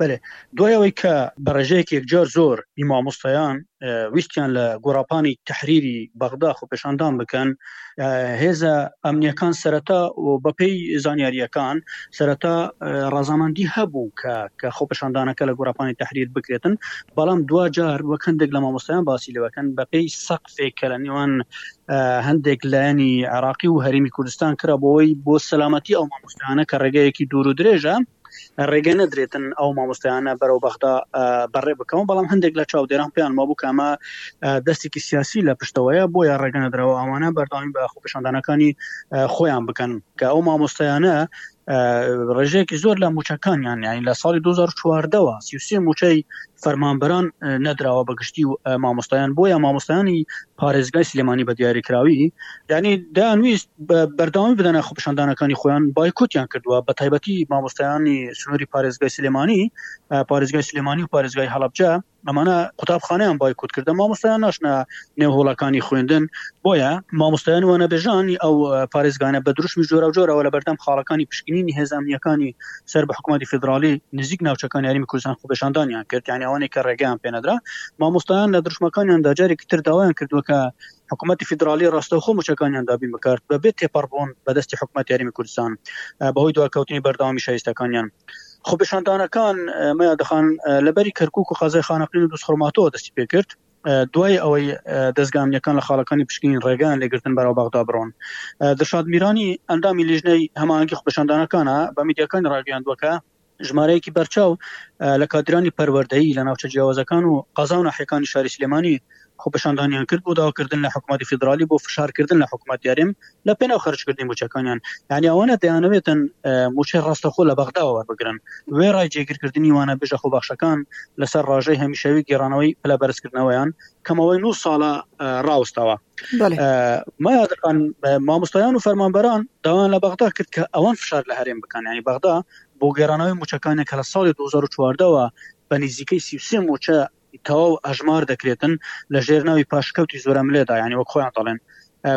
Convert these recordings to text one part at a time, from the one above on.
بەلێ دوای ئەوەی کە بە رێژەیەک یەکجار زۆر ی مامۆستایان ویستیان لە گۆڕاپانی تەحریری بەغدا خۆپێشاندان بکەن هێزە ئەمنیەکان سەرەتا و بەپێی زانیارییەکان سەرەتا رازامەندی هەبوو کە کە خۆپێشاندانەکە لە گۆڕاپانی تەحریر بکرێتن بەڵام دواجار وەک هەندێک لە مامۆستایان باسی لەوەکەن بەپێی سەقفێک کە لە نێوان هەندێک لایەنی عراقی و هەرمی کوردستان کرا بۆەوەی بۆ سەلامەتی ئەو مامۆستایانە کە ڕێگەیەکی دوور و درێژە ڕێگە نەدرێتن ئەو مامۆستایانە بەرەو بەغدا بەڕێ بکەون بەڵام هەندێک لە چاودێران پێیان مابوو کامە دەستێکی سیاسی لە پشتەوەیە بۆیە ڕێگە نەدرەوە ئەوانە بەرداوین بە خۆپیشاندانەکانی خۆیان بکەن کە ئەو مامۆستایانە ڕێژەیەکی زۆر لە موچەکانیان یانی لە ساڵی 2014ەوە سیوسێ موچەی فەرمانبەران نەدراوە بەگشتی و مامۆستایان بۆیە مامۆستایانی پارێزگای سلێمانی بە دیاریکراوی یعنی دەیانویست بەردەوامی بدەنە خۆپیشاندانەکانی خۆیان بایکوتیان کردووە بە تایبەتی مامۆستایانی سنووری پارێزگای سلێمانی پارێزگای سلێمانی و پارێزگای هەڵبجە ئەمانە قوتابخانەیان بایکوت کردە مامۆستایان ناشنە نێوهۆڵەکانی خوێندن بۆیە مامۆستایان وانەبێژانی ئەو پارێزگانە بە دروشمی جۆرا و جۆرەوە لە بەردەم خاڵەکانی پشکنینی هێزامنیەکانی سەر بە حکومەتی فیدراڵی نزیک ناوچەکانی هەرێمی کوردستان خۆپێشاندانیان کرد یعنی ئەوانەی کە ڕێگەیان پێنەدرا مامۆستایان لە دروشمەکانیاندا جارێکی تر داوایان کردووە کە حکوومەتی فیدراالی ڕاستەوخۆ مچەکانیان دابین بکات بە بێت تێپەڕبوون بەدەستی حکوومەت یاریمی کوردستان بەهۆی دواکەوتنی بەردەوامی شایستەکانیان خۆپێشاندانەکان مەیادەخان لەبەری کەرکک و قازای خانەقین و دوست خۆماتەوە دەستی پێکرد دوای ئەوەی دەزگا ئەمنیەکان لە خاڵەکانی پشکنین ڕێگەیان لێگرتن بەرەو بەغدا بڕۆن. دڵشاد میرانی ئەندامی لیژنەی هەماهەنگی خۆپێشاندانەکانە بە میدیاکانی ڕاگەیاندووە کە، ژمارەیەکی بەرچاو لە کادرانی پەروەردەیی لە ناوچە جیاوازەکان و قەزا و ناحیەکانی شاری سلێمانی خۆپێشاندانیان کرد بۆ داواکردن لە حکومەتی فیدراڵی بۆ فشارکردن لە حکومەتی هەرێم لە پێناو خەرجکردنی مووچەکانیان یعنی ئەوانە دەیانەوێتن مووچەی ڕاستەخۆ لە بەغداوە وەربگرن وێڕای جێگیرکردنی وانە بژە خۆبەخشەکان لەسەر ڕاژەی هەمیشەوی گێڕانەوەی پلە بەرزکردنەوەیان کەمەوەی نو ساڵە ڕاوستەوە مادەکان مامۆستایان و فەرمانبەران داوایان لە بەغدا کرد کە ئەوان فشار لە هەرێم بکەن ینی بەغدا بۆ گێرانەوەی موچەکانە کە لە ساڵی 2014ەوە بە نزیکەی سیسێ موچە تەواو هەژمار دەکرێتن لە ژێر ناوی پاشکەوتی زۆرەملێدا یعنی وەک خۆیان دەڵێن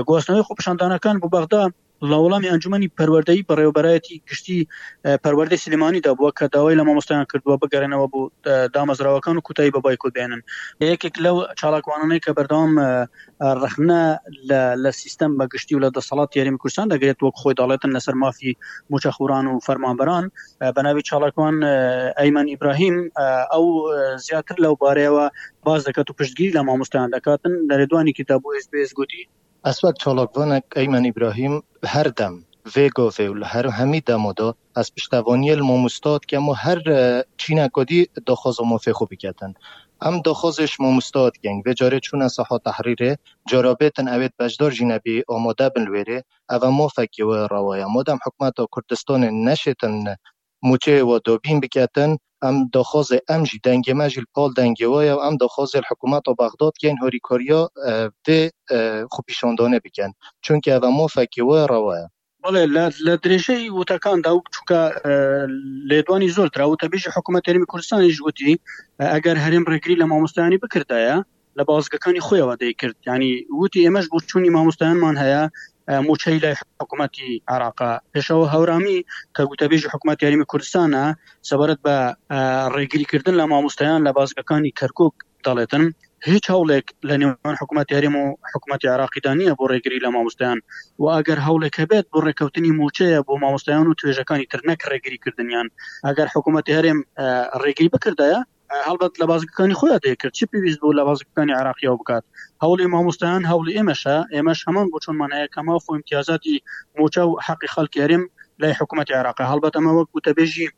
گواستنەوەی خۆپشاندانەکان بۆ بەغدا لە وەڵامی ئەنجومی پەروەردەی بەڕێوەبەرایەتی گشتی پەروەردەی سلێمانیدا بووە کە داوای لە مامۆستایان کردووە بگەڕێنەوە بۆ دامەزراوەکان و کوتایی بە بایکۆت بێنن یەکێک لەو چالاکوانانەی کە بەردەوام ڕەخنە لە لە سیستەم بە گشتی و لە دەسەڵاتی هەرێمی کوردستان دەگرێت، وەک خۆی دەڵێتن لەسەر مافی مووچەخۆران و فەرمانبەران. بە ناوی چالاکوان ئەیمەن ئیبراهیم، ئەو زیاتر لەو بارەیەوە باس دەکات و پشتگیری لە مامۆستایان دەکاتن، لە لێدوانێکیدا بۆ ئێس بی ئێس گوتی. ئەسوەک چالاکوانەک ئەیمەن ئیبراهیم هەردەم ڤێ گاڤێ و لە هەر هەمی دەمودا ئەز پشتەوەنیەل مۆموستاوت کەم و هەر چینە کۆدی داخوازە مۆفێ خو بکەتن ئەم داخوازێش مۆموستاوت کەنگ بێ جارێ چوونە سەحا تەحریرێ جارا بێتن ئەوێت بەشدار ژینە بی ئامادە بن لوێرێ ئەوە مافەکی وە ڕەوایە مادام حکومەتا کوردستانێ نەشێتن موچەێ وە دابین بکەتن ئەم داخوازێ ئەم ژی دەنگێ مە ژیل پاڵ دەنگێ وایە و ئەم داخوازێل حکومەتا بەغداد کەین هاریکاریا ڤێ خوپیشاندانێ بکەن چونکە ئەوە مافەکی وە ڕەوایە. بەڵێ لە لە درێژەی وتەکاندا و چونکە لێدوانی زۆر درا وتەبێژی حکوومەت تەرمی کوردستانیش وتی ئەگەر هەرێم ڕێگری لە مامۆستایانی بکردایە لە بازگەکانی خۆیەوە دەیکرد ینی وتی ئێمەش بۆ چووی مامۆستایانمان هەیە موچەی لای حکوومەتتی عراقا پێشەوە هەورامی کە گوتەبێژی حکوومەت یاریمی کوردستانە سەبارەت بە ڕێگریکردن لە مامۆستایان لە بازگەکانی کەرکک دەڵێتن هیچ هەوڵێک لە نێوان حکومەتی هەرێم و حکومەتی عراقیدا نییە بۆ ڕێگری لە مامۆستایان و ئەگەر هەوڵێک هەبێت بۆ ڕێککەوتنی مووچەیە بۆ مامۆستایان و توێژەکانی تر نەک ڕێگری کردنیان ئەگەر حکوومەتی هەرێم ڕێگری بکردایە هەڵبەت لە بازگەکانی خۆیان دەکرد چی پێویست بوو لە بازگەکانی عراقیەوە بکات هەوڵی مامۆستایان هەوڵی ئێمەشە ئێمەش هەمان بۆ چۆنمان هەیە کە ماف و امتیازاتی موچە و حەقی خەڵکی هەرێم لای حکوومەتی عراقی هەڵبەت ئەمە وەک وتەبێژی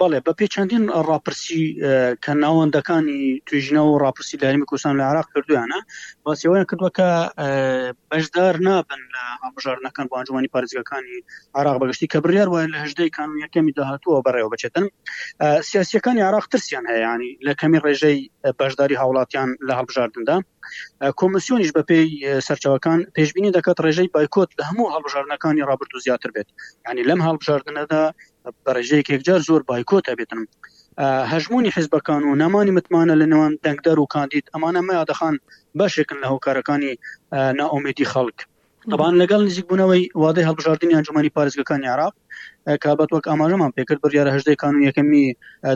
بەڵێ بە پێی چەندین ڕاپرسی کە ناوەندەکانی توێژینەوە و ڕاپرسی داریمی کوردستان لە عراق کردویانە باسیەوەیان کردووە کە بەشدار نابن لە هەڵبژاردنەکان بۆ ئەنجومانی پارێزگەکانی عراق بەگشتی کە بڕیار وایە لە هەژدەی کانون یەکەمی داهاتووە بەڕێوە بچێتن سیاسیەکانی عراق ترسیان هەیەیانی لە کەمی ڕێژەی بەشداری هاوڵاتیان لە هەڵبژاردندا کۆمسیۆنیش بەپێی سەرچاوەکان پێشببینی دەکات ڕێژەی بایکۆت لە هەموو هەڵبژاردنەکانی ڕابرد و زیاتر بێت ینی لەم هەڵبژاردنەدا بە ڕێژەیەک یەکجار زۆر بایکۆت ئەبێتن. هەژموونی حیزبەکان و نەمانی متمانە لە نێوان دەنگدەر و کاندید، ئەمانە مەیا دەخان بەشێکن لە هۆکارەکانی نائومێدی خەڵک. تەبعەن لەگەڵ نزیکبوونەوەی وادەی هەڵبژاردنی ئەنجومەنی پارێزگەکانی عێراق کە بەت وەک ئاماژەمان پێکرد بڕیارە هەژدە کانوونی یەکەمی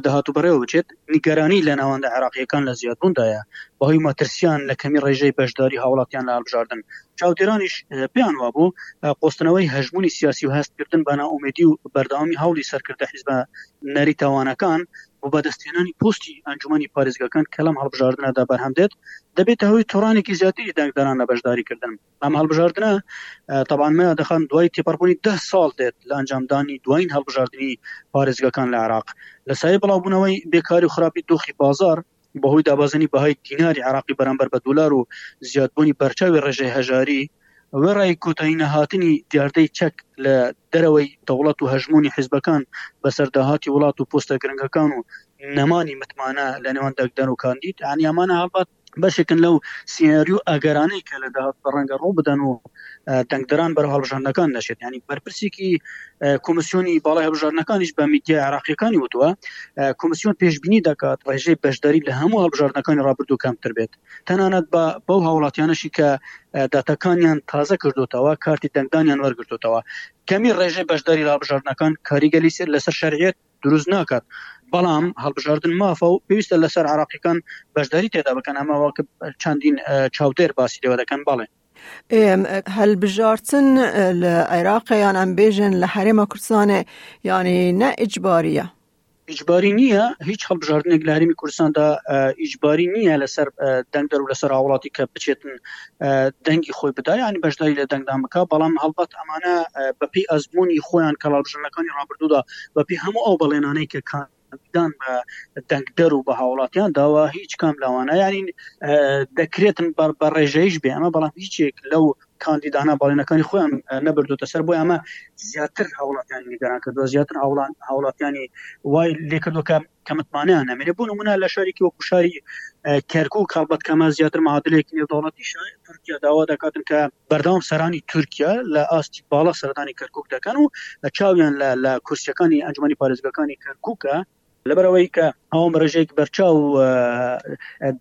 داهاتوو بەڕێوە بچێت، نیگەرانی لە ناوەندە عێراقییەکان لە زیادبووندایە بەهۆی مەترسییان لە کەمی ڕێژەی بەشداری هاوڵاتیان لە هەڵبژاردن، چاودێرانیش پێیان وابوو قۆستنەوەی هەژموونی سیاسی و هەستکردن بە نائومێدی و بەردەوامی هەوڵی سەرکردە حیزبە نەریتەوانەکان بۆ بەدەستهێنانی پۆستی ئەنجومەنی پارێزگاکان کە لەم هەڵبژاردنەدا بەرهەمدێت، دەبێتە هۆی تۆرانێکی زیاتری دەنگدەران لە بەشداریکردن. ئەم هەڵبژاردنە تەبان مەیان دەخان دوای تێپەڕبوونی دە ساڵ دێت لە ئەنجامدانی دوایین هەڵبژاردنی پارێزگاکان لە عێراق لە سایەی بڵاوبوونەوەی بێکاری و خراپی دۆخی بازار بەهۆی دابەزینی بەهای دیناری عێراقی بەرامبەر بە دولار و زیادبوونی بەرچاوی ڕێژەی هەژاری وێڕای کۆتایی نەهاتنی دیاردەی چەک لە دەرەوەی دەوڵەت و هەژموونی حیزبەکان بەسەر داهاتی وڵات و پۆستە گرنگەکان و نەمانی متمانە لە نێوان دەنگدەر و کاندید یانی ئەمانە هەڵبەت بەشێکن لەو سیناریو ئەگەرانەی کە لە داهات بە ڕەنگە ڕوو بدەن و دەنگدران بەرە هەڵبژاردنەکان نەشێت ینی بەرپرسێکی کۆمسیۆنی باڵای هەڵبژاردنەکانیش بە میدیا عراقیەکانی وتووە کۆمسیۆن پێشببینی دەکات ڕێژەی بەشداری لە هەموو هەڵبژاردنەکانی ڕابردوو کەمتر بێت تەنانەت بە بەو هاوڵاتیانەشی کە داتەکانیان تازە کردوتەوە کارتی دەنگدانیان وەرگرتوتەوە کەمی ڕێژەی بەشداری ڕابژاردنەکان کاریگەلی سێر لەسەر شەرعێت دروست ناکات، بەڵام هەڵبژاردن مافە و پێویستە لەسەر عێراقییەکان بەشداری تێدا بکەن، ئەمە وەک چەندین چاودێر باسی لێوە دەکەن، بەڵێ. ئێم، هەلبژارتن لە عێراقە یان ئەمبێژن لە هەرێمە کوردستانێ، یانی نە ئیجبارییە؟ ئیجباری نییە، هیچ هەڵبژاردنێک لە هەرێمی کوردستاندا ئیجباری نییە لەسەر دەنگدەر و لەسەر هاوڵاتی کە بچێتن دەنگی خۆی بدا یعنی بەشداری لە دەنگدان بکە بەڵام هەڵبەت ئەمانە بەپی ئەزمموی خۆیان کە ڕاژنەکانی ڕابردوودا بەپی هەموو ئەو بەڵێنانەی کە کان دان بە دەنگدەر و بە هاوڵاتیان داوە هیچ کام لاوانە یاین دەکرێتن بە ڕێژەیش بێ ئەمە بەڵام هیچێک لەو کاندیدانە باڵێنەکانی خۆیان نەبردوتە سەر بۆ ئەمە زیاتر هاوڵاتیانی نیگەران کردوە زیاتر هاوڵان هاوڵاتیانی وای لێکردوەکە کە متمانەیان نەمێنێ بۆ نمونە لە شارێکی وەکو شاری کەرکوک هەڵبەت کەمە زیاتر معادلێکی نێودەوڵەتی شار تورکیا داوا دەکاتن کە بەردەوام سەرانی تورکیا لە ئاستی باڵا سەردانی کەرکک دەکەن و چاویان لە لە کورسەکانی ئەنجومی پارێزگەکانی کەرککە لەبەرەوەی کە ئەوم ڕژێک بەرچاو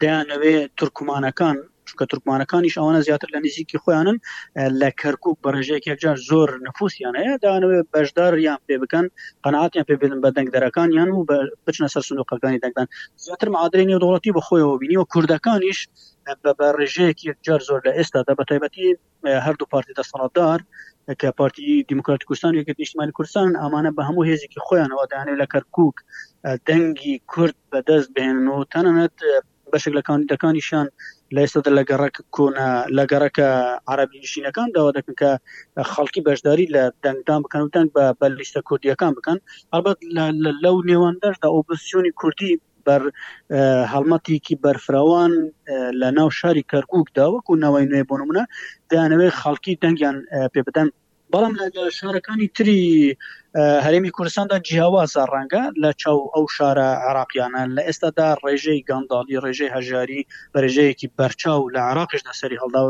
دەیانەوێ تورکمانەکان چونکە تورکمانەکانیش ئەوانە زیاتر لە نزیکی خۆیانن لە کەرکک بەڕێژەیەک یەکجار زۆر نفوسیان هەیە دانەوێت بەشدار یان پێ بکەن قەنعاتیان پێ بدن بە دەنگ دەرەکان یان و بچنە سەر سنوقەکانی دەنگدان زیاتر معادلی نێو دەوڵەتی بە خۆیەوە بینیوە کوردەکانیش بە ڕێژەیەک یەکجار زۆر لە ئێستادا بە تایبەتی هەردوو پارتی دەسەڵاتدار کە پارتی دیموکراتی کوردستان و یەکێتی نیشتمانی کوردستان ئەمانە بە هەموو هێزێکی خۆیانەوە دانێ لە کەرکک دەنگی کورد بەدەست بهێنن و تەنانەت بەشێک لە کاندیدەکانیشیان لە ئێستادا لە گەڕەک کۆنە لە گەڕەکە عربی نشینەکان داوا دەکەن کە خەڵکی بەشداری لە دەنگدان بکەن و دەنگ بە بە لیستە کوردیەکان بکەن ئەڵبەت لەو نێواندەشدا ئۆپۆزیسیۆنی کوردی بەر هەڵمەتێکی بەرفراوان لە ناو شاری کەرکک دا وەکو نەوەی نوێ بۆ نمونە دانەوەی خەڵکی دەنگیان پێ بدەن بەڵام لە شارەکانی تری هەرێمی کوردستاندا جیاوازە ڕەنگە لە چاو ئەو شارە عراقیانە لە ئێستادا ڕێژەی گەنداڵی ڕێژەی هەژاری بەرێژەیەکی بەرچاو لە عراقش لە سەری هەڵدا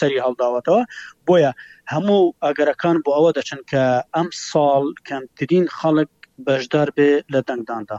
سەری هەڵداوەتەوە بۆیە هەموو ئەگەرەکان بۆ ئەوە دەچن کە ئەم ساڵ کەمترین خەڵک بەشدار بێ لە دەنگداندا